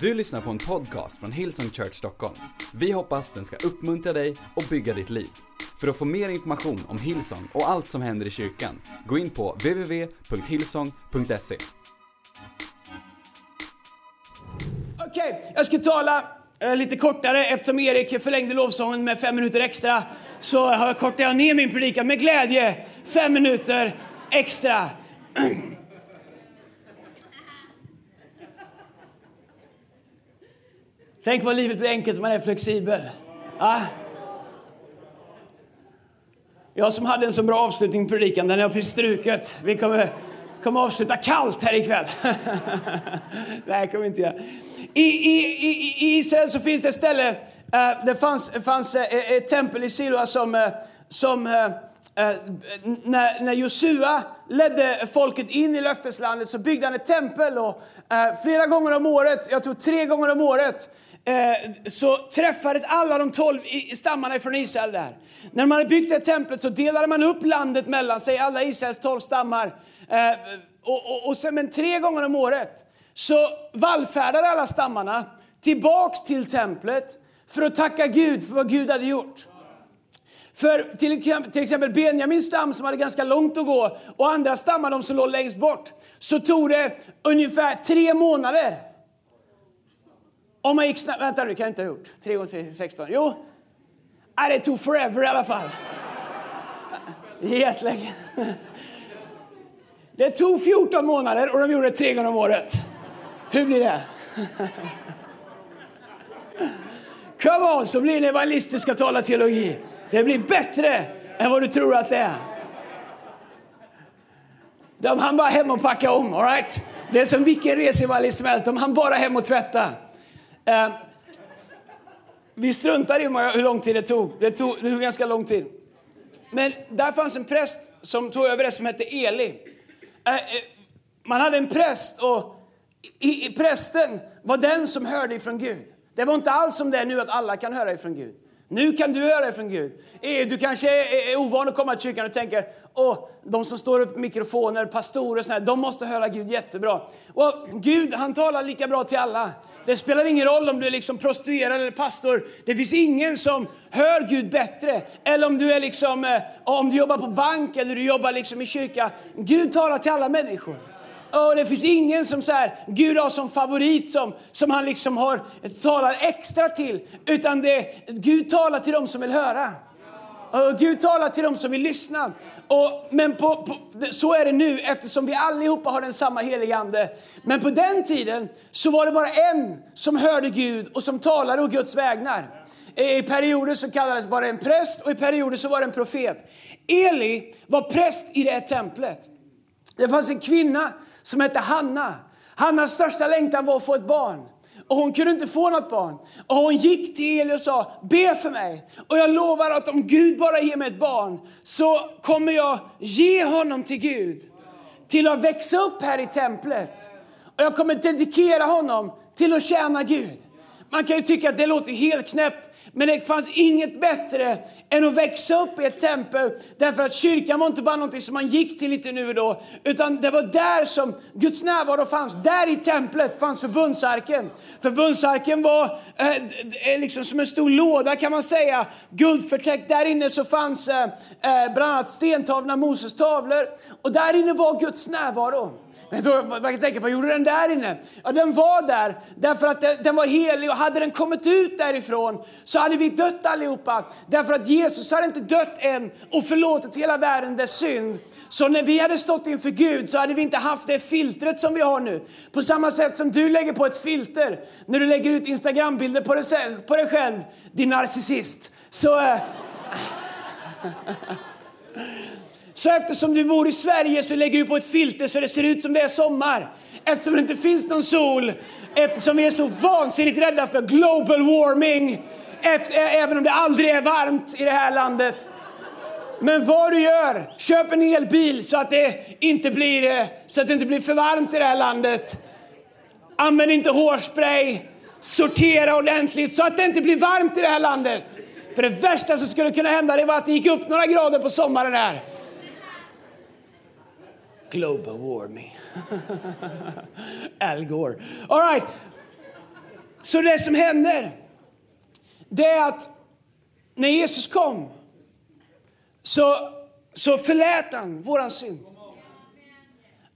Du lyssnar på en podcast från Hillsong Church Stockholm. Vi hoppas den ska uppmuntra dig och bygga ditt liv. För att få mer information om Hillsong och allt som händer i kyrkan, gå in på www.hillsong.se. Okej, jag ska tala eh, lite kortare eftersom Erik förlängde lovsången med fem minuter extra. Så har jag kortat ner min predikan med glädje. Fem minuter extra. Tänk vad livet blir enkelt om man är flexibel. Ja. Jag som hade en så bra avslutning på predikan, den har jag precis struket. Vi kommer, kommer avsluta kallt här ikväll. Nej, kommer inte göra. I, i, i, I Israel så finns det ett ställe, uh, det fanns, fanns uh, ett tempel i Siloa som, uh, som uh, när, när Josua ledde folket in i löfteslandet så byggde han ett tempel och flera gånger om året, jag tror tre gånger om året, Eh, så träffades alla de tolv stammarna från Israel där. När man hade byggt det templet så delade man upp landet mellan sig, alla Israels tolv stammar. Eh, och, och, och sen, men tre gånger om året så vallfärdade alla stammarna tillbaks till templet för att tacka Gud för vad Gud hade gjort. För till, till exempel Benjamins stam som hade ganska långt att gå och andra stammar, de som låg längst bort, så tog det ungefär tre månader. Om man gick snabbt, vänta du kan jag inte ha gjort. 3 gånger 16. Jo, Nej, det tog forever i alla fall. Jättelänge. Det tog 14 månader och de gjorde det tre gånger om året. Hur blir det? Come on, så blir det evangelistiska tala teologi. Det blir bättre än vad du tror att det är. De hann bara hem och packa om, all right? Det är som vilken reseevangelist som helst, de hann bara hem och tvätta. Eh, vi struntar i hur lång tid det tog. Det tog, det tog ganska lång tid. Men där fanns en präst som tog över det som hette Eli. Eh, eh, man hade en präst och i, i, prästen var den som hörde ifrån Gud. Det var inte alls som det är nu att alla kan höra ifrån Gud. Nu kan du höra det från Gud. Eh, du kanske är, ovan att komma till kyrkan och tänker Åh, de som står upp mikrofoner, pastorer och sådär, de måste höra Gud jättebra. Och Gud, han talar lika bra till alla. Det spelar ingen roll om du är liksom prostituerad eller pastor. Det finns ingen som hör Gud bättre. Eller om du, är liksom, eh, om du jobbar på bank eller du jobbar liksom i kyrka. Gud talar till alla människor. Och det finns ingen som så här, Gud har som favorit som, som han liksom har, talar extra till. Utan det, Gud talar till dem som vill höra. Och Gud talar till dem som vill lyssna. Och, men på, på, så är det nu eftersom vi allihopa har den samma helige Ande. Men på den tiden så var det bara en som hörde Gud och som talade å Guds vägnar. I perioder så kallades bara en präst och i perioder så var det en profet. Eli var präst i det templet. Det fanns en kvinna som hette Hanna. Hannas största längtan var att få ett barn. Och hon kunde inte få något barn. Och hon gick till Eli och sa, be för mig. Och jag lovar att om Gud bara ger mig ett barn så kommer jag ge honom till Gud. Till att växa upp här i templet. Och jag kommer dedikera honom till att tjäna Gud. Man kan ju tycka att det låter helt knäppt. Men det fanns inget bättre än att växa upp i ett tempel. Därför att kyrkan var inte bara någonting som man gick till lite nu och då. Utan det var där som Guds närvaro fanns. Där i templet fanns förbundsarken. Förbundsarken var eh, eh liksom som en stor låda kan man säga. Guldförtäckt. Där inne så fanns eh, eh bland annat stentavlorna, Moses tavlor. Och där inne var Guds närvaro. Men man kan tänka, vad gjorde den där inne? Ja, den var där därför att den var helig och hade den kommit ut därifrån så hade vi dött allihopa. Därför att Jesus hade inte dött än och förlåtit hela världen dess synd. Så när vi hade stått inför Gud så hade vi inte haft det filtret som vi har nu. På samma sätt som du lägger på ett filter när du lägger ut Instagrambilder på dig, på dig själv, din narcissist. Så... Äh, Så eftersom du bor i Sverige så lägger du på ett filter så det ser ut som det är sommar. Eftersom det inte finns någon sol, eftersom vi är så vansinnigt rädda för global warming, även om det aldrig är varmt i det här landet. Men vad du gör, köp en elbil så att det inte blir, eh, så att det inte blir för varmt i det här landet. Använd inte hårspray, sortera ordentligt så att det inte blir varmt i det här landet. För det värsta som skulle kunna hända det var att det gick upp några grader på sommaren här. Global warming. Al Gore. All right. Så det som händer, det är att när Jesus kom så, så förlät han våran synd.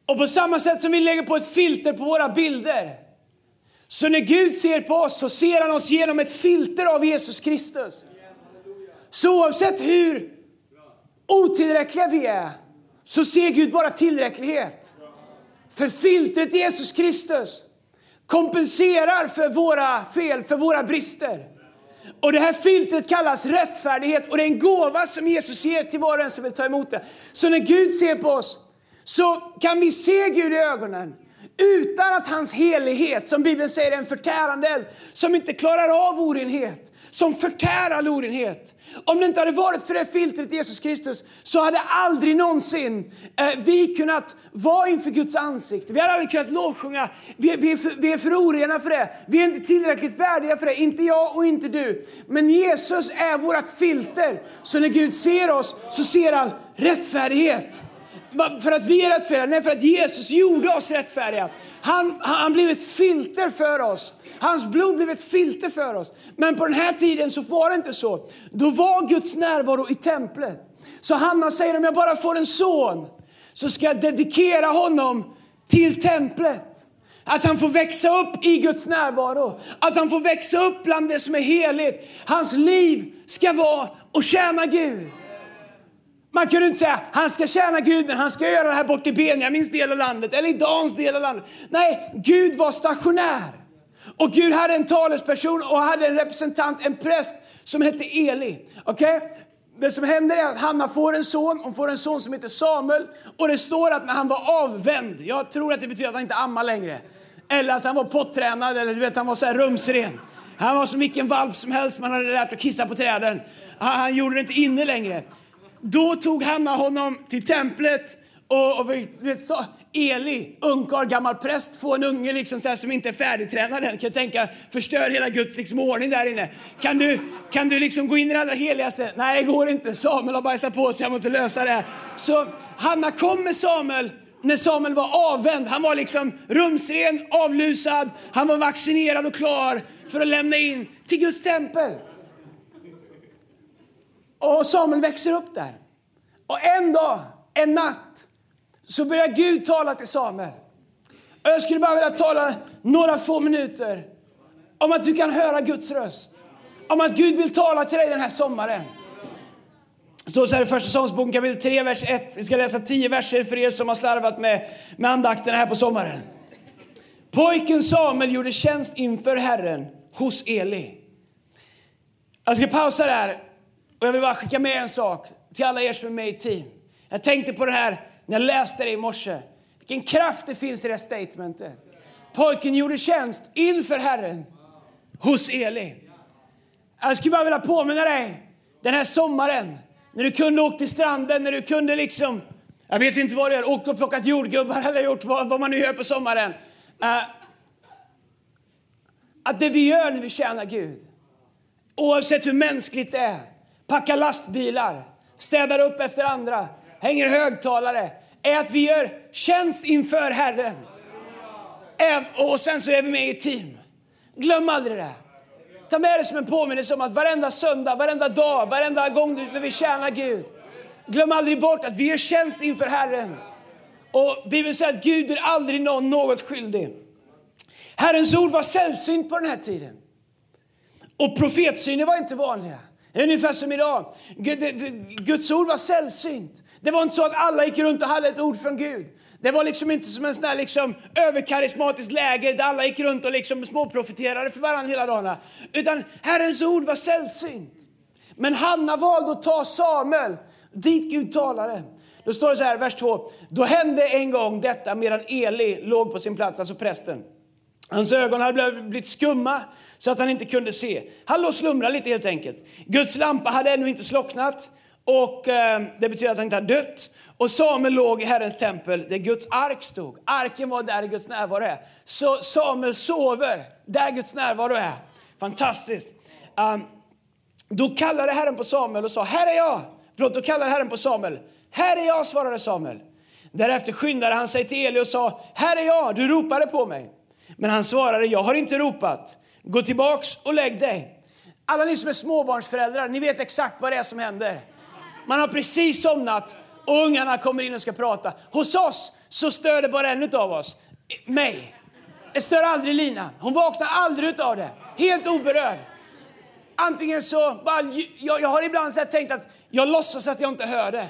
Och på samma sätt som vi lägger på ett filter på våra bilder, så när Gud ser på oss så ser han oss genom ett filter av Jesus Kristus. Så oavsett hur otillräckliga vi är, så ser Gud bara tillräcklighet. För filtret Jesus Kristus kompenserar för våra fel, för våra brister. Och det här filtret kallas rättfärdighet och det är en gåva som Jesus ger till var och en som vill ta emot det. Så när Gud ser på oss så kan vi se Gud i ögonen utan att hans helighet, som Bibeln säger är en förtärande eld, som inte klarar av orenhet, som förtär all orenhet. Om det inte hade varit för det filtret Jesus Kristus så hade aldrig någonsin eh, vi kunnat vara inför Guds ansikte. Vi hade aldrig kunnat lovsjunga. Vi, vi, är för, vi är för orena för det. Vi är inte tillräckligt värdiga för det. Inte jag och inte du. Men Jesus är vårt filter. Så när Gud ser oss så ser han rättfärdighet. För att vi är rättfärdiga? Nej, för att Jesus gjorde oss rättfärdiga. Han, han blev ett filter för oss. Hans blod blev ett filter för oss. Men på den här tiden så var det inte så. Då var Guds närvaro i templet. Så Hanna säger om jag bara får en son så ska jag dedikera honom till templet. Att han får växa upp i Guds närvaro. Att han får växa upp bland det som är heligt. Hans liv ska vara att tjäna Gud. Man kunde inte säga han ska tjäna Gud men han ska göra det här bort i Benjamins del av landet eller i Dans del av landet. Nej, Gud var stationär. Och Gud hade en talesperson och hade en representant, en präst som hette Eli. Okay? Det som händer är att Hanna får en son, hon får en son som heter Samuel. Och det står att när han var avvänd, jag tror att det betyder att han inte ammar längre. Eller att han var pottränad, eller du vet han var så här rumsren. Han var som vilken valp som helst, man hade lärt att kissa på träden. Han, han gjorde det inte inne längre. Då tog Hanna honom till templet och, och vet, så, Eli, ungkarl, gammal präst, få en unge liksom så här, som inte är färdigtränad än. Kan jag tänka, förstör hela Guds liksom, ordning där inne. Kan du, kan du liksom gå in i det allra heligaste? Nej, det går inte. Samuel har bajsat på sig, jag måste lösa det här. Så Hanna kom med Samuel när Samuel var avvänd. Han var liksom rumsren, avlusad, han var vaccinerad och klar för att lämna in till Guds tempel. Och Samuel växer upp där. Och en dag, en natt, så börjar Gud tala till Samuel. Och jag skulle bara vilja tala några få minuter om att du kan höra Guds röst. Om att Gud vill tala till dig den här sommaren. Det står så här i Första Sångsboken kapitel 3, vers 1. Vi ska läsa 10 verser för er som har slarvat med, med andakterna här på sommaren. Pojken Samuel gjorde tjänst inför Herren hos Eli. Jag ska pausa där och jag vill bara skicka med en sak till alla er som är med i team. Jag tänkte på det här när jag läste det i morse. Vilken kraft det finns i det statementet. Pojken gjorde tjänst inför Herren hos Eli. Jag skulle bara vilja påminna dig den här sommaren när du kunde åka till stranden, när du kunde liksom, jag vet inte vad du gör, åkt och plockat jordgubbar eller gjort vad, vad man nu gör på sommaren. Uh, att det vi gör när vi tjänar Gud, oavsett hur mänskligt det är, packar lastbilar, städar upp efter andra, hänger högtalare, är att vi gör tjänst inför Herren. Och sen så är vi med i ett team. Glöm aldrig det. Ta med det som en påminnelse om att varenda söndag, varenda dag, varenda gång när vi tjänar Gud. Glöm aldrig bort att vi gör tjänst inför Herren. Och Bibeln säger att Gud blir aldrig någon något skyldig. Herrens ord var sällsynt på den här tiden. Och profetsyner var inte vanliga. Ungefär som idag. Guds ord var sällsynt. Det var inte så att alla gick runt och hade ett ord från Gud. Det var liksom inte som en sån här liksom överkarismatisk läger där alla gick runt och liksom småprofiterade för varandra hela dagarna. Utan Herrens ord var sällsynt. Men Hanna valde att ta Samuel dit Gud talade. Då står det så här, vers 2. Då hände en gång detta medan Eli låg på sin plats, alltså prästen. Hans ögon hade blivit skumma så att han inte kunde se. Han låg och slumrade lite helt enkelt. Guds lampa hade ännu inte slocknat och eh, det betyder att han inte hade dött. Och Samuel låg i Herrens tempel där Guds ark stod. Arken var där Guds närvaro är. Så Samuel sover där Guds närvaro är. Fantastiskt. Um, då kallade Herren på Samuel och sa, här är jag. Förlåt, då kallade Herren på Samuel. Här är jag, svarade Samuel. Därefter skyndade han sig till Eli och sa, här är jag, du ropade på mig. Men han svarade, jag har inte ropat. Gå tillbaks och lägg dig. Alla ni som är småbarnsföräldrar, ni vet exakt vad det är som händer. Man har precis somnat och ungarna kommer in och ska prata. Hos oss så stör det bara en av oss, mig. Det stör aldrig Lina. Hon vaknar aldrig av det. Helt oberörd. Antingen så, bara, jag, jag har ibland så tänkt att jag låtsas att jag inte hör det.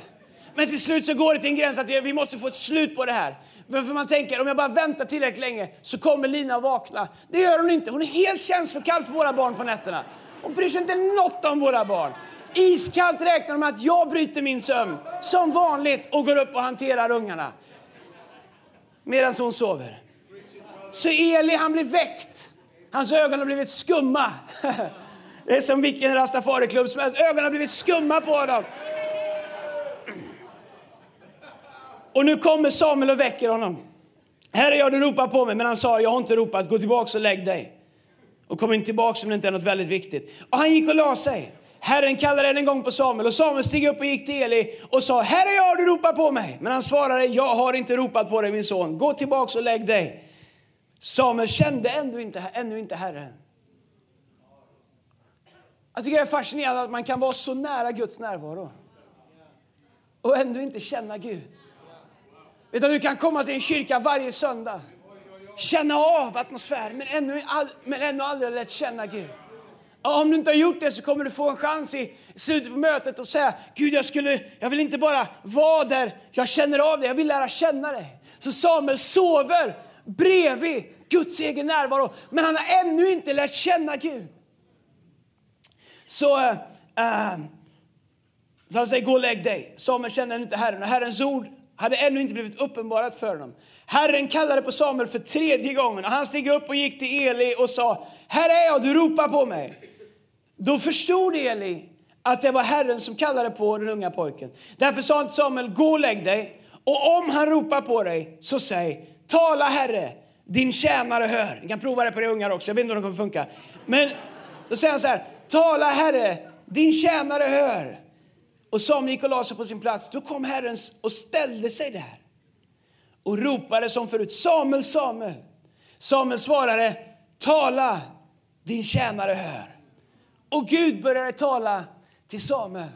Men till slut så går det till en gräns att vi måste få ett slut på det här. För man tänker, om jag bara väntar tillräckligt länge så kommer Lina att vakna. Det gör hon inte. Hon är helt känslokall för våra barn på nätterna. Hon bryr sig inte något om våra barn. Iskallt räknar de med att jag bryter min sömn som vanligt och går upp och hanterar ungarna. Medan hon sover. Så Eli han blir väckt. Hans ögon har blivit skumma. Det är som vilken rastafariklubb som helst. Ögonen har blivit skumma på honom. Och nu kommer Samuel och väcker honom. Herre, jag du ropar på mig. Men han sa, jag har inte ropat. Gå tillbaka och lägg dig. Och kom inte tillbaka om det inte är något väldigt viktigt. Och han gick och la sig. Herren kallade än en gång på Samuel och Samuel steg upp och gick till Eli och sa, Herre, jag du ropar på mig. Men han svarade, jag har inte ropat på dig min son. Gå tillbaka och lägg dig. Samuel kände ändå inte, ännu inte Herren. Jag tycker det är fascinerande att man kan vara så nära Guds närvaro och ändå inte känna Gud. Utan du kan komma till en kyrka varje söndag, känna av atmosfären men ännu, men ännu aldrig lärt känna Gud. Och om du inte har gjort det så kommer du få en chans i slutet på mötet att säga Gud, jag, skulle, jag vill inte bara vara där jag känner av dig, jag vill lära känna dig. Så Samuel sover bredvid Guds egen närvaro, men han har ännu inte lärt känna Gud. Så, äh, så han säger, gå och lägg dig. Samuel känner inte Herren och Herrens ord hade ännu inte blivit uppenbarat för honom. Herren kallade på Samuel för tredje gången och han steg upp och gick till Eli och sa, här är jag, du ropar på mig. Då förstod Eli att det var Herren som kallade på den unga pojken. Därför sa han till Samuel, gå och lägg dig. Och om han ropar på dig, så säg, tala Herre, din tjänare hör. Ni kan prova det på det ungar också, jag vet inte om det kommer funka. Men då säger han så här, tala Herre, din tjänare hör. Och Samuel gick och la sig på sin plats. Då kom Herren och ställde sig där och ropade som förut, Samuel, Samuel. Samuel svarade, tala, din tjänare hör. Och Gud började tala till Samuel.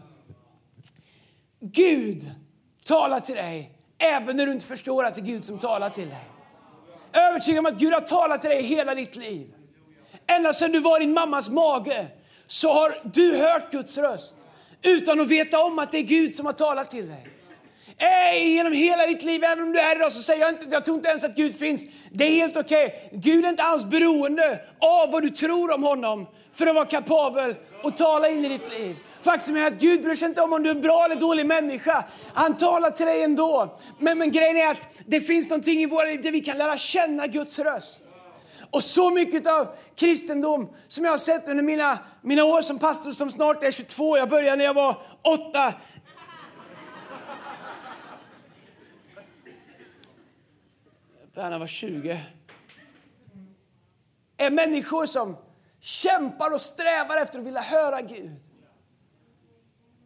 Gud talar till dig även när du inte förstår att det är Gud som talar till dig. Övertygad om att Gud har talat till dig hela ditt liv. Ända sedan du var i din mammas mage så har du hört Guds röst utan att veta om att det är Gud som har talat till dig. Ej, genom hela ditt liv, även om du är idag, så säger jag inte, jag tror inte ens att Gud finns. Det är helt okej. Okay. Gud är inte alls beroende av vad du tror om honom för att vara kapabel att tala in i ditt liv. Faktum är att Gud bryr sig inte om om du är en bra eller dålig människa. Han talar till dig ändå. Men, men grejen är att det finns någonting i våra liv där vi kan lära känna Guds röst. Och så mycket av kristendom som jag har sett under mina, mina år som pastor som snart är 22, jag började när jag var åtta. Berna var 20. Är människor som kämpar och strävar efter att vilja höra Gud.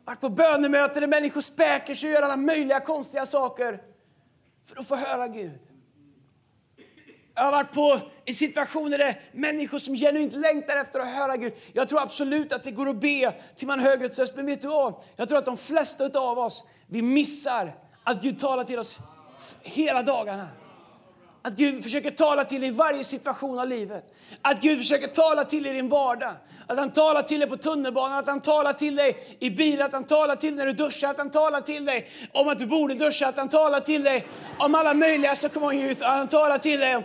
Vart på bönemöten där människor späker sig och gör alla möjliga konstiga saker för att få höra Gud. Jag har varit på, i situationer där människor som genuint längtar efter att höra Gud. Jag tror absolut att det går att be till man hör Guds röst. Men vet du vad? Jag tror att de flesta av oss, vi missar att Gud talar till oss hela dagarna. Att Gud försöker tala till dig i varje situation av livet. Att Gud försöker tala till dig i din vardag. Att han talar till dig på tunnelbanan, att han talar till dig i bilen, att han talar till dig när du duschar, att han talar till dig om att du borde duscha, att han talar till dig om alla möjliga så kommer han ut, att han talar till dig om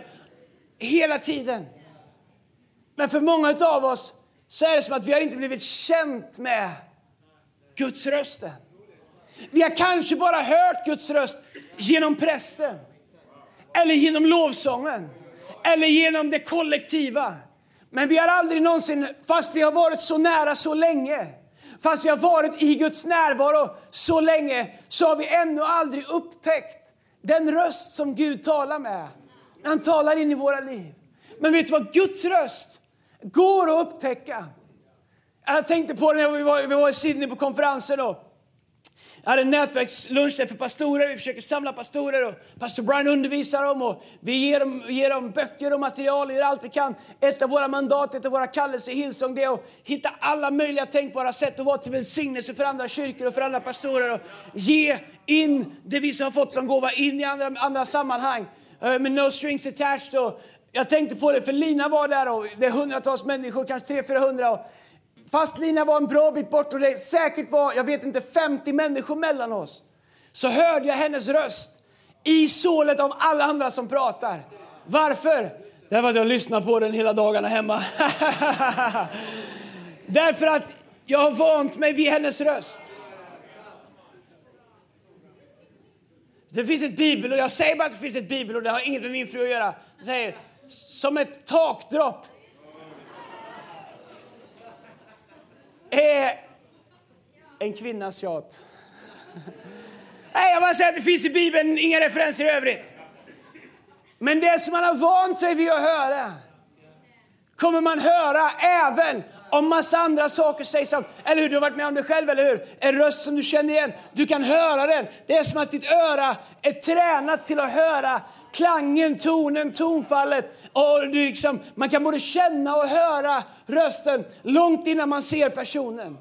hela tiden. Men för många av oss så är det som att vi har inte blivit känt med Guds röst. Vi har kanske bara hört Guds röst genom prästen eller genom lovsången eller genom det kollektiva. Men vi har aldrig någonsin, fast vi har varit så nära så länge, fast vi har varit i Guds närvaro så länge, så har vi ännu aldrig upptäckt den röst som Gud talar med. Han talar in i våra liv. Men vet du vad? Guds röst går att upptäcka. Jag tänkte på det när vi var, vi var i Sydney på konferensen. Då. Jag hade en nätverkslunch där för pastorer. Vi försöker samla pastorer och pastor Brian undervisar dem och vi ger dem, ger dem böcker och material, och gör allt vi kan. Ett av våra mandat, ett av våra kallelser i Hillsong, det är att hitta alla möjliga tänkbara sätt att vara till välsignelse för andra kyrkor och för andra pastorer och ge in det vi har fått som gåva in i andra, andra sammanhang Eh, med no strings attached. Och jag tänkte på det, för Lina var där och det är hundratals människor, kanske 300-400. Fast Lina var en bra bit bort och det säkert var, jag vet inte, 50 människor mellan oss. Så hörde jag hennes röst i sålet av alla andra som pratar. Varför? Därför att jag lyssnar på den hela dagarna hemma. Därför att jag har vant mig vid hennes röst. Det finns ett bibelord, jag säger bara att det finns ett bibelord, det har inget med min fru att göra. Det säger, som ett takdropp är en kvinnas tjat. Nej, jag bara säger att det finns i Bibeln inga referenser i övrigt. Men det som man har vant sig vid att höra kommer man höra även om massa andra saker sägs. Eller hur? Du har varit med om det själv, eller hur? En röst som du känner igen. Du kan höra den. Det är som att ditt öra är tränat till att höra klangen, tonen, tonfallet. Och du liksom, man kan både känna och höra rösten långt innan man ser personen.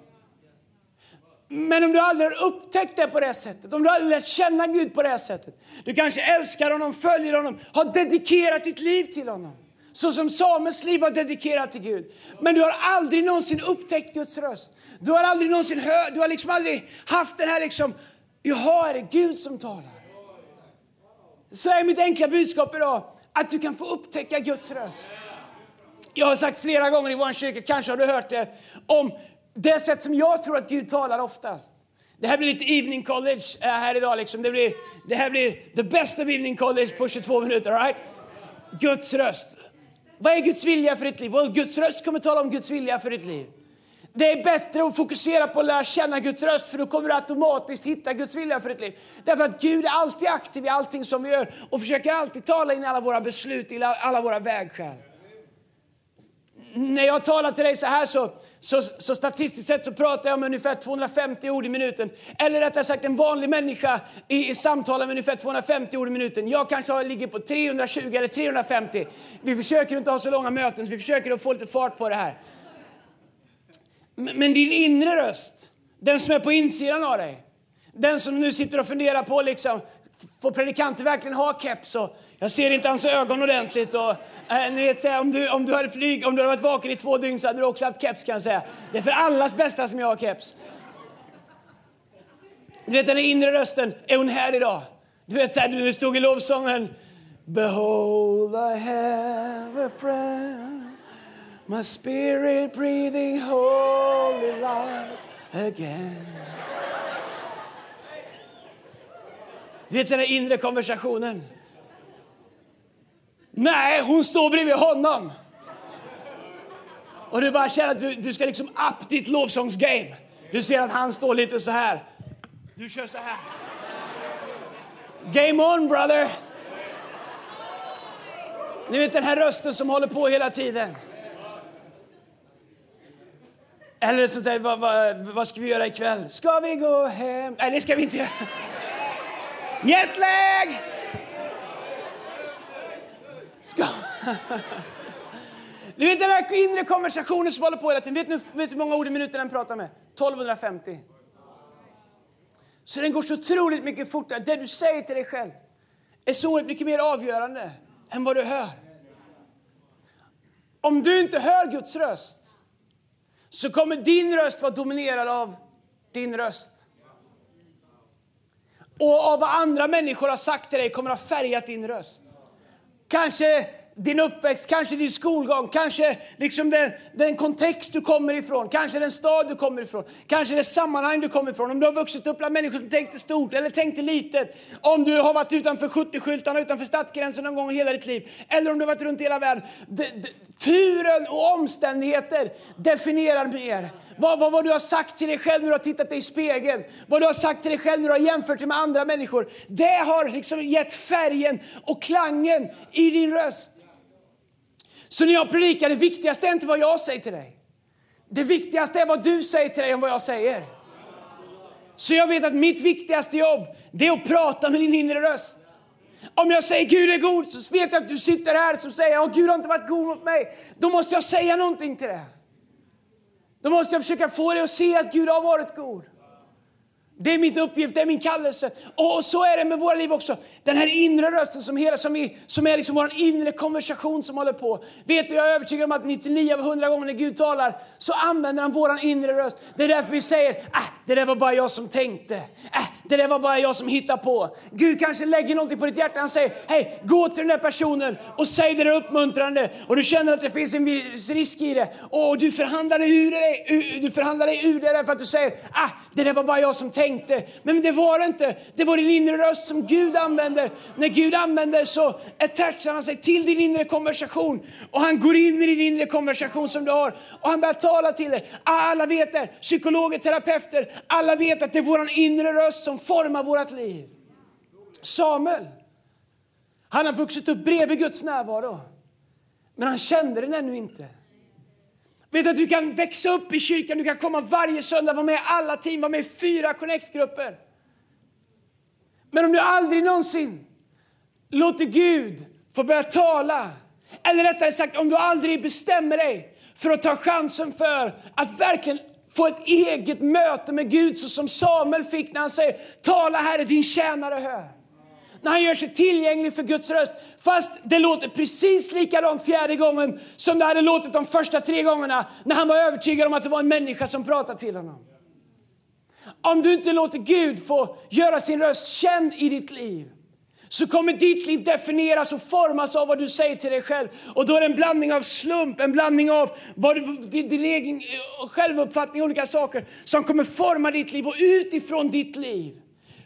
Men om du aldrig har upptäckt det på det sättet, om du aldrig lärt känna Gud på det sättet. Du kanske älskar honom, följer honom, har dedikerat ditt liv till honom. Så som Samuels liv var dedikerat till Gud. Men du har aldrig någonsin upptäckt Guds röst. Du har aldrig någonsin hört, du har liksom aldrig haft den här liksom, jaha är det Gud som talar? Så är mitt enkla budskap idag att du kan få upptäcka Guds röst. Jag har sagt flera gånger i vår kyrka, kanske har du hört det, om det sätt som jag tror att Gud talar oftast. Det här blir lite evening college eh, här idag. Liksom. Det, blir, det här blir the best of evening college på 22 minuter. Right? Guds röst. Vad är Guds vilja för ditt liv? Och Guds röst kommer tala om Guds vilja för ditt liv. Det är bättre att fokusera på att lära känna Guds röst för då kommer du automatiskt hitta Guds vilja för ditt liv. Därför att Gud är alltid aktiv i allting som vi gör och försöker alltid tala in alla våra beslut, i alla våra vägskäl. När jag talar till dig så här så, så, så, statistiskt sett så pratar jag om ungefär 250 ord i minuten. Eller rättare sagt en vanlig människa i, i samtalar med ungefär 250 ord i minuten. Jag kanske har, ligger på 320 eller 350. Vi försöker inte ha så långa möten så vi försöker att få lite fart på det här. Men, men din inre röst, den som är på insidan av dig. Den som nu sitter och funderar på liksom, får predikanter verkligen ha keps? Och, jag ser inte hans ögon ordentligt. Och, äh, ni vet, om, du, om, du hade flyg, om du hade varit vaken i två dygn så hade du också haft keps kan jag säga. Det är för allas bästa som jag har keps. Du vet den inre rösten, är hon här idag? Du vet så här, du stod i lovsången. Behold I have a friend My spirit breathing holy life again Du vet den inre konversationen. Nej, hon står bredvid honom. Och du bara känner att du, du ska liksom upp ditt lovsångsgame. Du ser att han står lite så här. Du kör så här. Game on brother! Ni vet den här rösten som håller på hela tiden. Eller sånt där, vad, vad, vad ska vi göra ikväll? Ska vi gå hem? Nej, det ska vi inte göra. Jetlag! Ska... Du vet den där inre konversationen som håller på hela tiden. Vet du, vet hur många ord i minuten den pratar med? 1250. Så den går så otroligt mycket fortare. Det du säger till dig själv är så mycket mer avgörande än vad du hör. Om du inte hör Guds röst så kommer din röst vara dominerad av din röst. Och av vad andra människor har sagt till dig kommer att ha färgat din röst. Kanske din uppväxt, kanske din skolgång, kanske liksom den, den kontext du kommer ifrån, kanske den stad du kommer ifrån, kanske det sammanhang du kommer ifrån. Om du har vuxit upp bland människor som tänkte stort eller tänkte litet, om du har varit utanför 70-skyltarna, utanför stadsgränsen någon gång i hela ditt liv, eller om du har varit runt i hela världen. De, de, turen och omständigheter definierar mer. Vad, vad, vad, du har sagt till dig själv när du har tittat dig i spegeln, vad du har sagt till dig själv när du har jämfört dig med andra människor. Det har liksom gett färgen och klangen i din röst. Så när jag predikar, det viktigaste är inte vad jag säger till dig. Det viktigaste är vad du säger till dig om vad jag säger. Så jag vet att mitt viktigaste jobb, det är att prata med din inre röst. Om jag säger Gud är god, så vet jag att du sitter här som säger att Gud har inte varit god mot mig. Då måste jag säga någonting till det. Då måste jag försöka få dig att se att Gud har varit god. Det är min uppgift, det är min kallelse. Och så är det med våra liv också. Den här inre rösten som, hela, som, vi, som är liksom vår inre konversation som håller på. Vet du, jag är övertygad om att 99 av 100 gånger när Gud talar så använder han vår inre röst. Det är därför vi säger, äh, det där var bara jag som tänkte. Äh, det där var bara jag som hittade på. Gud kanske lägger någonting på ditt hjärta. Han säger, hej, gå till den där personen och säg det där uppmuntrande. Och du känner att det finns en viss risk i det. Och du förhandlar dig ur det, du förhandlar dig ur det därför att du säger, ah, det där var bara jag som tänkte. Men det var det inte. Det var din inre röst som Gud använder. När Gud använder så attachar han sig till din inre konversation. Och han går in i din inre konversation som du har. Och han börjar tala till dig. Alla vet det. Psykologer, terapeuter. Alla vet att det är vår inre röst som som formar vårt liv. Samuel. Han har vuxit upp bredvid Guds närvaro. Men han kände den ännu inte. Vet att du kan växa upp i kyrkan, du kan komma varje söndag, vara med i alla team, vara med i fyra connect-grupper. Men om du aldrig någonsin låter Gud få börja tala, eller rättare sagt om du aldrig bestämmer dig för att ta chansen för att verkligen få ett eget möte med Gud så som Samuel fick när han säger tala Herre, din tjänare hör när han gör sig tillgänglig för Guds röst. Fast det låter precis likadant fjärde gången som det hade låtit de första tre gångerna när han var övertygad om att det var en människa som pratade till honom. Om du inte låter Gud få göra sin röst känd i ditt liv så kommer ditt liv definieras och formas av vad du säger till dig själv. Och då är det en blandning av slump, en blandning av vad du, din, din egen eh, självuppfattning och olika saker som kommer forma ditt liv. Och utifrån ditt liv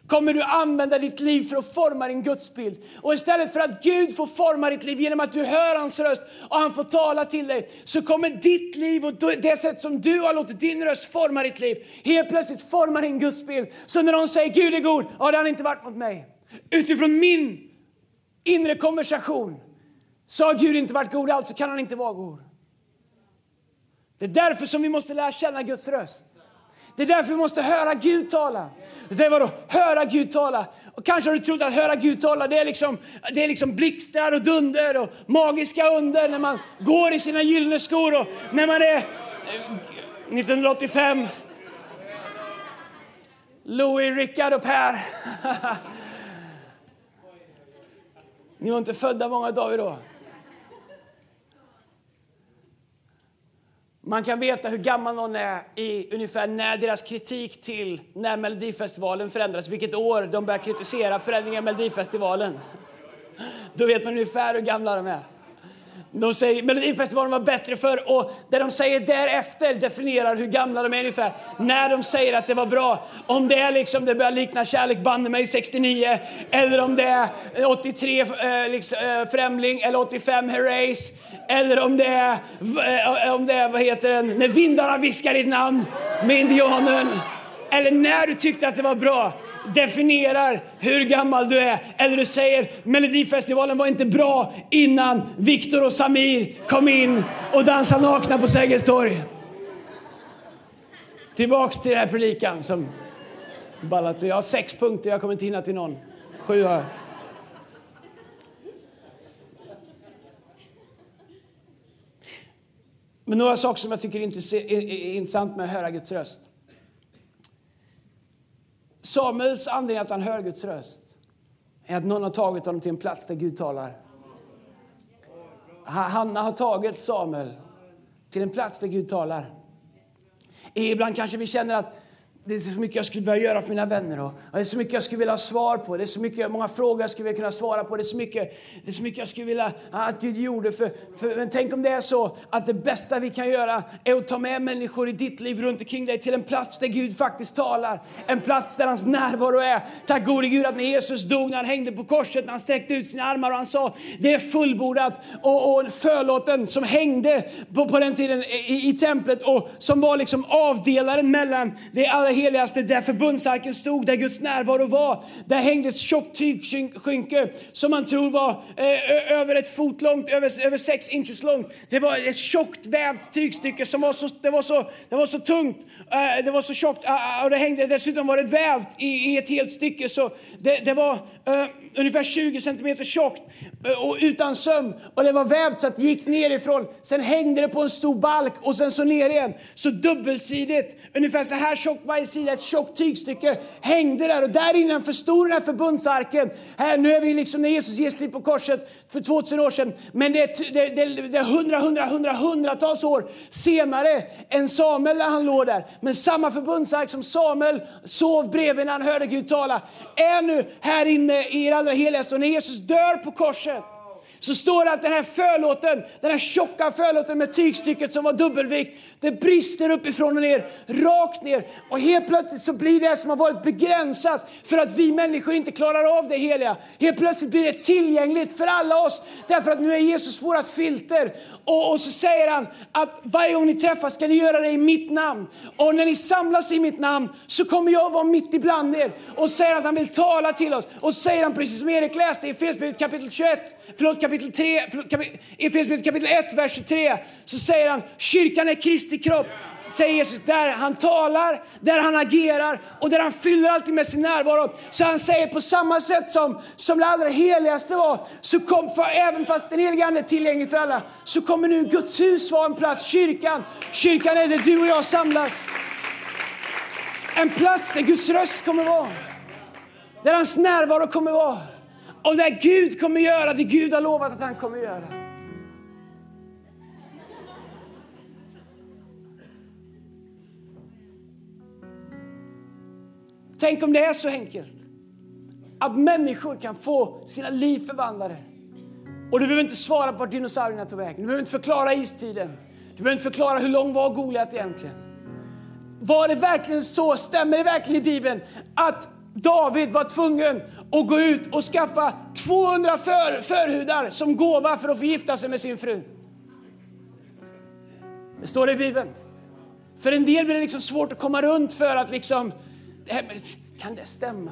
kommer du använda ditt liv för att forma din gudsbild. Och istället för att Gud får forma ditt liv genom att du hör hans röst och han får tala till dig, så kommer ditt liv och det sätt som du har låtit din röst forma ditt liv, helt plötsligt forma din gudsbild. Så när någon säger Gud är god, ja det har han inte varit mot mig. Utifrån min inre konversation så har Gud inte varit god, alltså kan han inte vara god. Det är därför som vi måste lära känna Guds röst. Det är därför vi måste höra Gud tala. säger vadå? Höra Gud tala. Och kanske har du trott att höra Gud tala det är, liksom, det är liksom blixtar och dunder och magiska under när man går i sina gyllene skor och när man är eh, 1985. Louis, Rickard och Per. Ni var inte födda många av er då. Man kan veta hur gammal någon är i ungefär när deras kritik till när Melodifestivalen förändras. vilket år de börjar kritisera förändringar i Melodifestivalen. Då vet man ungefär hur gamla de är. De säger Melodifestivalen var bättre för och det de säger därefter definierar hur gamla de är ungefär. När de säger att det var bra. Om det är liksom, det börjar likna Kärlek banne mig 69 eller om det är 83 eh, liksom, eh, Främling eller 85 Herreys eller om det är, eh, om det är vad heter den, När vindarna viskar ditt namn med Indianen. Eller när du tyckte att det var bra definierar hur gammal du är. Eller du säger Melodifestivalen var inte bra innan Viktor och Samir kom in och dansade nakna på Sergels torg. Tillbaks till den här predikan som ballat. Jag har sex punkter, jag kommer inte hinna till någon. Sju har jag. Men några saker som jag tycker är intressant med att höra Guds röst. Samuels anledning att han hör Guds röst är att någon har tagit honom till en plats där Gud talar. Hanna har tagit Samuel till en plats där Gud talar. Ibland kanske vi känner att det är så mycket jag skulle vilja göra för mina vänner. Och det är så mycket jag skulle vilja ha svar på. Det är så mycket, många frågor jag skulle vilja kunna svara på. Det är så mycket, det är så mycket jag skulle vilja att Gud gjorde. För, för, men tänk om det är så att det bästa vi kan göra är att ta med människor i ditt liv runt omkring dig till en plats där Gud faktiskt talar. En plats där hans närvaro är. Tack gode Gud att när Jesus dog, när han hängde på korset, när han sträckte ut sina armar och han sa det är fullbordat. Och, och förlåten som hängde på, på den tiden i, i templet och som var liksom avdelaren mellan det allra heligaste där förbundsarken stod, där Guds närvaro var. Där hängde ett tjockt tygskynke som man tror var eh, över ett fot långt, över, över sex inches långt. Det var ett tjockt vävt tygstycke som var så, det var så, det var så tungt, eh, det var så tjockt eh, och det hängde, dessutom var det vävt i, i ett helt stycke. Så det, det var eh, ungefär 20 centimeter tjockt eh, och utan söm. Och det var vävt så att det gick nerifrån. Sen hängde det på en stor balk och sen så ner igen. Så dubbelsidigt, ungefär så här tjockt varje sida, ett tjockt tygstycke hängde där. Och där innanför stod den här förbundsarken. Här, nu är vi liksom när Jesus ges liv på korset för 2000 år sedan. Men det är, det, det, det är hundra, hundra, hundra, hundratals år senare än Samuel när han låg där. Men samma förbundsark som Samuel sov bredvid när han hörde Gud tala är nu här inne i allra heligaste. Och när Jesus dör på korset så står det att den här förlåten, den här tjocka förlåten med tygstycket som var dubbelvikt, det brister uppifrån och ner, rakt ner. Och helt plötsligt så blir det som har varit begränsat för att vi människor inte klarar av det heliga. Helt plötsligt blir det tillgängligt för alla oss därför att nu är Jesus vårt filter. Och, och så säger han att varje gång ni träffas ska ni göra det i mitt namn. Och när ni samlas i mitt namn så kommer jag vara mitt ibland er. Och säger att han vill tala till oss. Och säger han precis som Erik läste i Efesierbrevet kapitel 21, förlåt kapitel 3, Efesierbrevet kapitel 1, vers 23. Så säger han kyrkan är Kristi kropp säger Jesus, där han talar, där han agerar och där han fyller allting med sin närvaro. Så han säger på samma sätt som, som det allra heligaste var, så kom, för, även fast den heliga Ande är tillgänglig för alla, så kommer nu Guds hus vara en plats, kyrkan. Kyrkan är där du och jag samlas. En plats där Guds röst kommer vara. Där hans närvaro kommer vara. Och när Gud kommer göra det Gud har lovat att han kommer göra. Tänk om det är så enkelt att människor kan få sina liv förvandlade. Och du behöver inte svara på vart dinosaurierna tog vägen. Du behöver inte förklara istiden. Du behöver inte förklara hur lång var Goliat egentligen. Var det verkligen så, stämmer det verkligen i Bibeln att David var tvungen att gå ut och skaffa 200 för, förhudar som gåva för att få gifta sig med sin fru? Det står det i Bibeln. För en del blir det liksom svårt att komma runt för att liksom kan det stämma?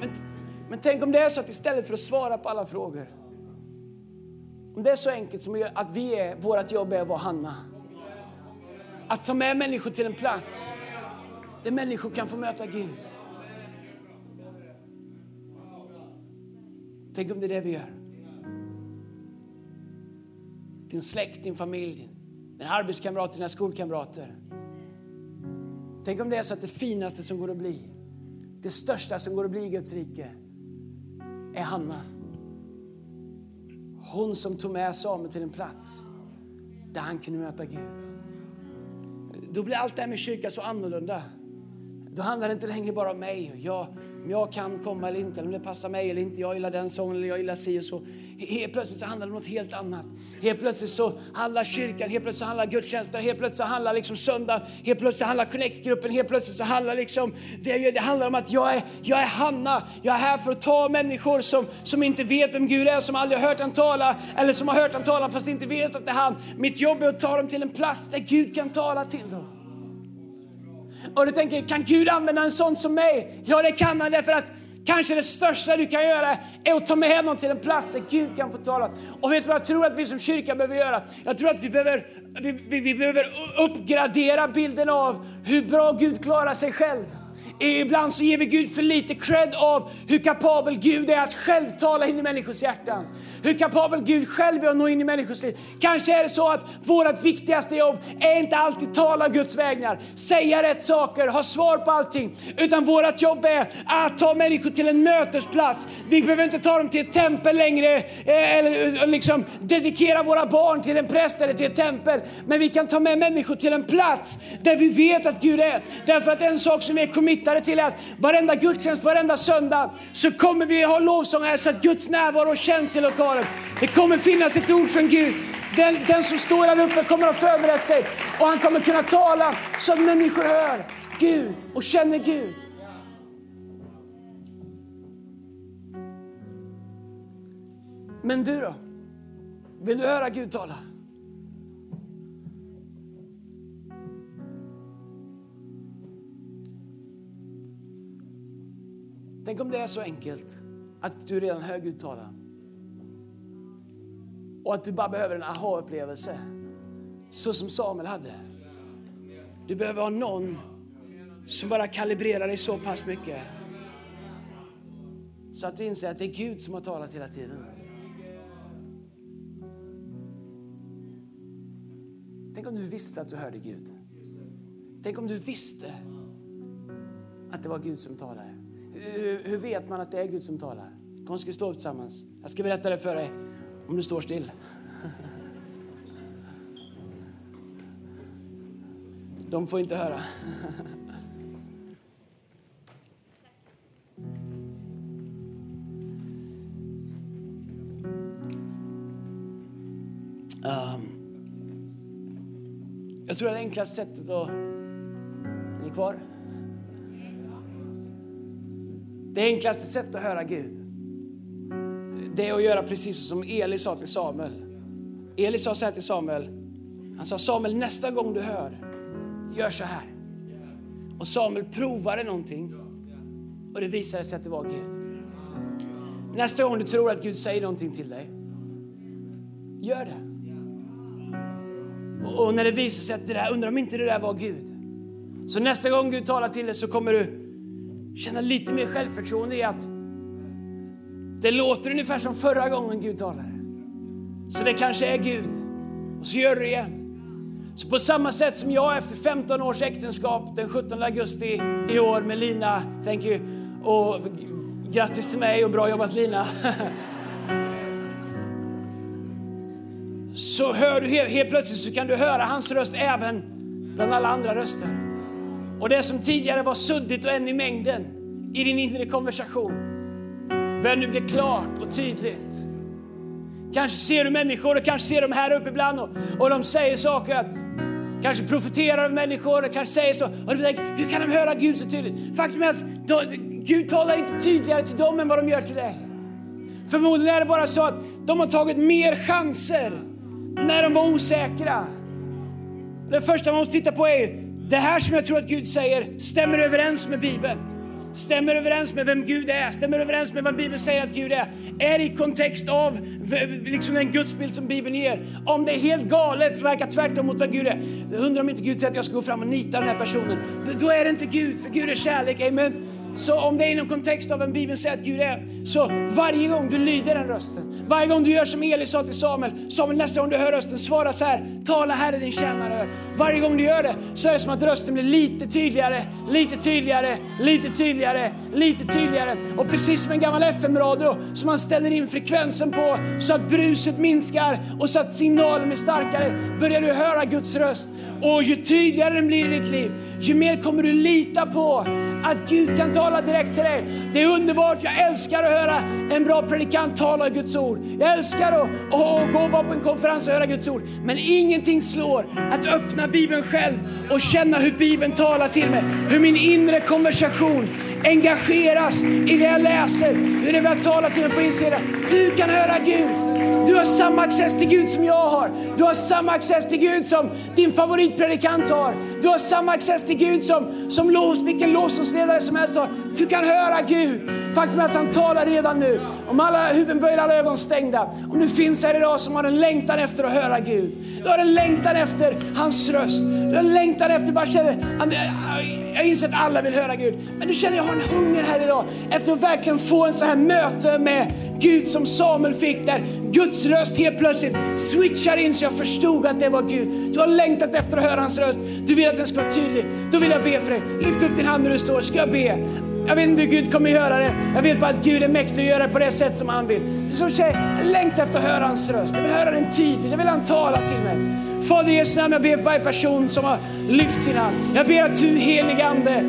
Men, men tänk om det är så att istället för att svara på alla frågor, om det är så enkelt som att vi är, vårt jobb är att vara Hanna. Att ta med människor till en plats där människor kan få möta Gud. Tänk om det är det vi gör. Din släkt, din familj, dina arbetskamrater, dina skolkamrater. Tänk om det är så att det finaste som går att bli, det största som går att bli i Guds rike, är Hanna. Hon som tog med Samuel till en plats där han kunde möta Gud. Då blir allt det här med kyrka så annorlunda. Då handlar det inte längre bara om mig. Jag, om jag kan komma eller inte, eller om det passar mig eller inte. Jag gillar den sången eller jag gillar si och så. Helt plötsligt så handlar det om något helt annat. Helt plötsligt så handlar kyrkan, helt plötsligt så handlar gudstjänsten, helt plötsligt så handlar liksom söndag, helt plötsligt så handlar connect-gruppen, helt plötsligt så handlar liksom, det, det handlar om att jag är, jag är Hanna. Jag är här för att ta människor som, som inte vet vem Gud är, som aldrig har hört han tala, eller som har hört han tala fast inte vet att det är han. Mitt jobb är att ta dem till en plats där Gud kan tala till dem. Och du tänker, kan Gud använda en sån som mig? Ja, det kan han därför att Kanske det största du kan göra är att ta med någon till en plats där Gud kan få tala. Och vet du vad jag tror att vi som kyrka behöver göra? Jag tror att vi behöver, vi, vi, vi behöver uppgradera bilden av hur bra Gud klarar sig själv. Ibland så ger vi Gud för lite cred av hur kapabel Gud är att själv tala in i människors hjärtan. Hur kapabel Gud själv är att nå in i människors liv. Kanske är det så att vårt viktigaste jobb är inte alltid tala Guds vägnar, säga rätt saker, ha svar på allting. Utan vårt jobb är att ta människor till en mötesplats. Vi behöver inte ta dem till ett tempel längre eh, eller eh, liksom dedikera våra barn till en präst eller till ett tempel. Men vi kan ta med människor till en plats där vi vet att Gud är. Därför att en sak som är committed committade till att varenda gudstjänst, varenda söndag så kommer vi ha lovsång här så att Guds närvaro känns i lokalen. Det kommer finnas ett ord från Gud. Den, den som står här uppe kommer att ha förberett sig och han kommer kunna tala så att människor hör Gud och känner Gud. Men du då? Vill du höra Gud tala? Tänk om det är så enkelt att du redan hör Gud tala. Och att du bara behöver en aha-upplevelse. Så som Samuel hade. Du behöver ha någon som bara kalibrerar dig så pass mycket. Så att du inser att det är Gud som har talat hela tiden. Tänk om du visste att du hörde Gud. Tänk om du visste att det var Gud som talade. Hur, hur vet man att det är Gud som talar? Kom, ska vi stå upp tillsammans? Jag ska berätta det för dig om du står still. De får inte höra. Um, jag tror det enklaste sättet att... Är ni kvar? Det enklaste sättet att höra Gud, det är att göra precis som Eli sa till Samuel. Eli sa så här till Samuel. Han sa Samuel, nästa gång du hör, gör så här. Och Samuel provade någonting och det visade sig att det var Gud. Nästa gång du tror att Gud säger någonting till dig, gör det. Och när det visar sig att det där, undrar om inte det där var Gud. Så nästa gång Gud talar till dig så kommer du känna lite mer självförtroende i att det låter ungefär som förra gången Gud talade. Så det kanske är Gud. Och så gör du det igen. Så på samma sätt som jag efter 15 års äktenskap den 17 augusti i år med Lina, thank you, och grattis till mig och bra jobbat Lina. så hör du helt, helt plötsligt så kan du höra hans röst även bland alla andra röster. Och det som tidigare var suddigt och en i mängden i din inre konversation börjar nu bli klart och tydligt. Kanske ser du människor och kanske ser de här uppe ibland och, och de säger saker, kanske profeterar om människor och kanske säger så. Och du tänker, hur kan de höra Gud så tydligt? Faktum är att de, Gud talar inte tydligare till dem än vad de gör till dig. Förmodligen är det bara så att de har tagit mer chanser när de var osäkra. Det första man måste titta på är det här som jag tror att Gud säger stämmer överens med Bibeln. Stämmer överens med vem Gud är, stämmer överens med vad Bibeln säger att Gud är. Är i kontext av liksom den gudsbild som Bibeln ger. Om det är helt galet, verkar tvärtom mot vad Gud är. Jag undrar om inte Gud säger att jag ska gå fram och nita den här personen. Då är det inte Gud, för Gud är kärlek. Amen. Så om det är inom kontext av en Bibeln säger att Gud är, så varje gång du lyder den rösten, varje gång du gör som Eli sa till Samuel, Samuel nästa gång du hör rösten, svara så här, tala Herre din tjänare hör. Varje gång du gör det så är det som att rösten blir lite tydligare, lite tydligare, lite tydligare, lite tydligare. Och precis som en gammal FM-radio som man ställer in frekvensen på så att bruset minskar och så att signalen blir starkare, börjar du höra Guds röst. Och ju tydligare den blir i ditt liv, ju mer kommer du lita på att Gud kan tala direkt till dig. Det är underbart, jag älskar att höra en bra predikant tala Guds ord. Jag älskar att, att gå och vara på en konferens och höra Guds ord. Men ingenting slår att öppna Bibeln själv och känna hur Bibeln talar till mig. Hur min inre konversation engageras i det jag läser, hur det börjar tala till mig på insidan. Du kan höra Gud. Du har samma access till Gud som jag har. Du har samma access till Gud som din favoritpredikant har. Du har samma access till Gud som, som lov, vilken lovsångsledare som helst har. Du kan höra Gud. Faktum är att han talar redan nu. Om alla huvuden böjda, alla ögon stängda. Om du finns här idag som har en längtan efter att höra Gud. Du har en längtan efter hans röst. Du har en längtan efter, bara känner, jag inser att alla vill höra Gud. Men du känner, jag har en hunger här idag efter att verkligen få en så här möte med Gud som Samuel fick där Guds röst helt plötsligt switchar in så jag förstod att det var Gud. Du har längtat efter att höra hans röst. Du vill att den ska vara tydlig. Då vill jag be för dig. Lyft upp din hand när du står. Ska jag be? Jag vet inte hur Gud kommer göra det. Jag vet bara att Gud är mäktig att göra det på det sätt som han vill. Så tjej, längtar efter att höra hans röst. Jag vill höra den tydligt. Jag vill han tala till mig. Fader i Jesu namn, jag ber för varje person som har lyft sin hand. Jag ber att du helige Ande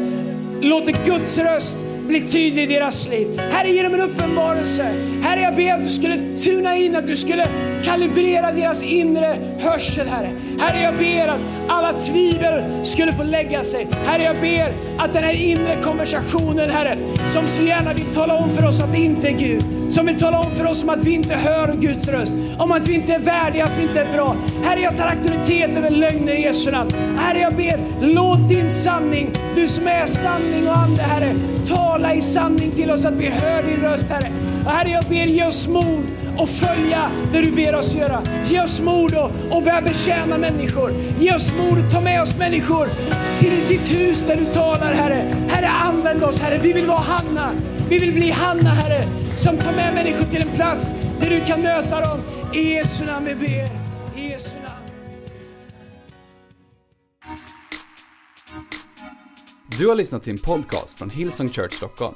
låter Guds röst bli tydlig i deras liv. Herre, ge dem en uppenbarelse. Herre, jag ber att du skulle tuna in, att du skulle kalibrera deras inre hörsel, Herre. Herre, jag ber att alla tvivel skulle få lägga sig. Herre, jag ber att den här inre konversationen, Herre, som så gärna vill tala om för oss att vi inte är Gud, som vill tala om för oss om att vi inte hör Guds röst, om att vi inte är värdiga, att vi inte är bra. Herre, jag tar auktoritet över lögner i Jesu namn. Herre, jag ber, låt din sanning, du som är sanning och ande, Herre, tala i sanning till oss, att vi hör din röst, Herre. Och herre, jag ber, ge oss mod och följa det du ber oss göra. Ge oss mod och, och börja betjäna människor. Ge oss mod att ta med oss människor till ditt hus där du talar, Herre. Herre, använd oss, Herre. Vi vill vara Hanna. Vi vill bli Hanna, Herre, som tar med människor till en plats där du kan möta dem. I Jesu namn vi ber. I Jesu namn. Du har lyssnat till en podcast från Hillsong Church Stockholm.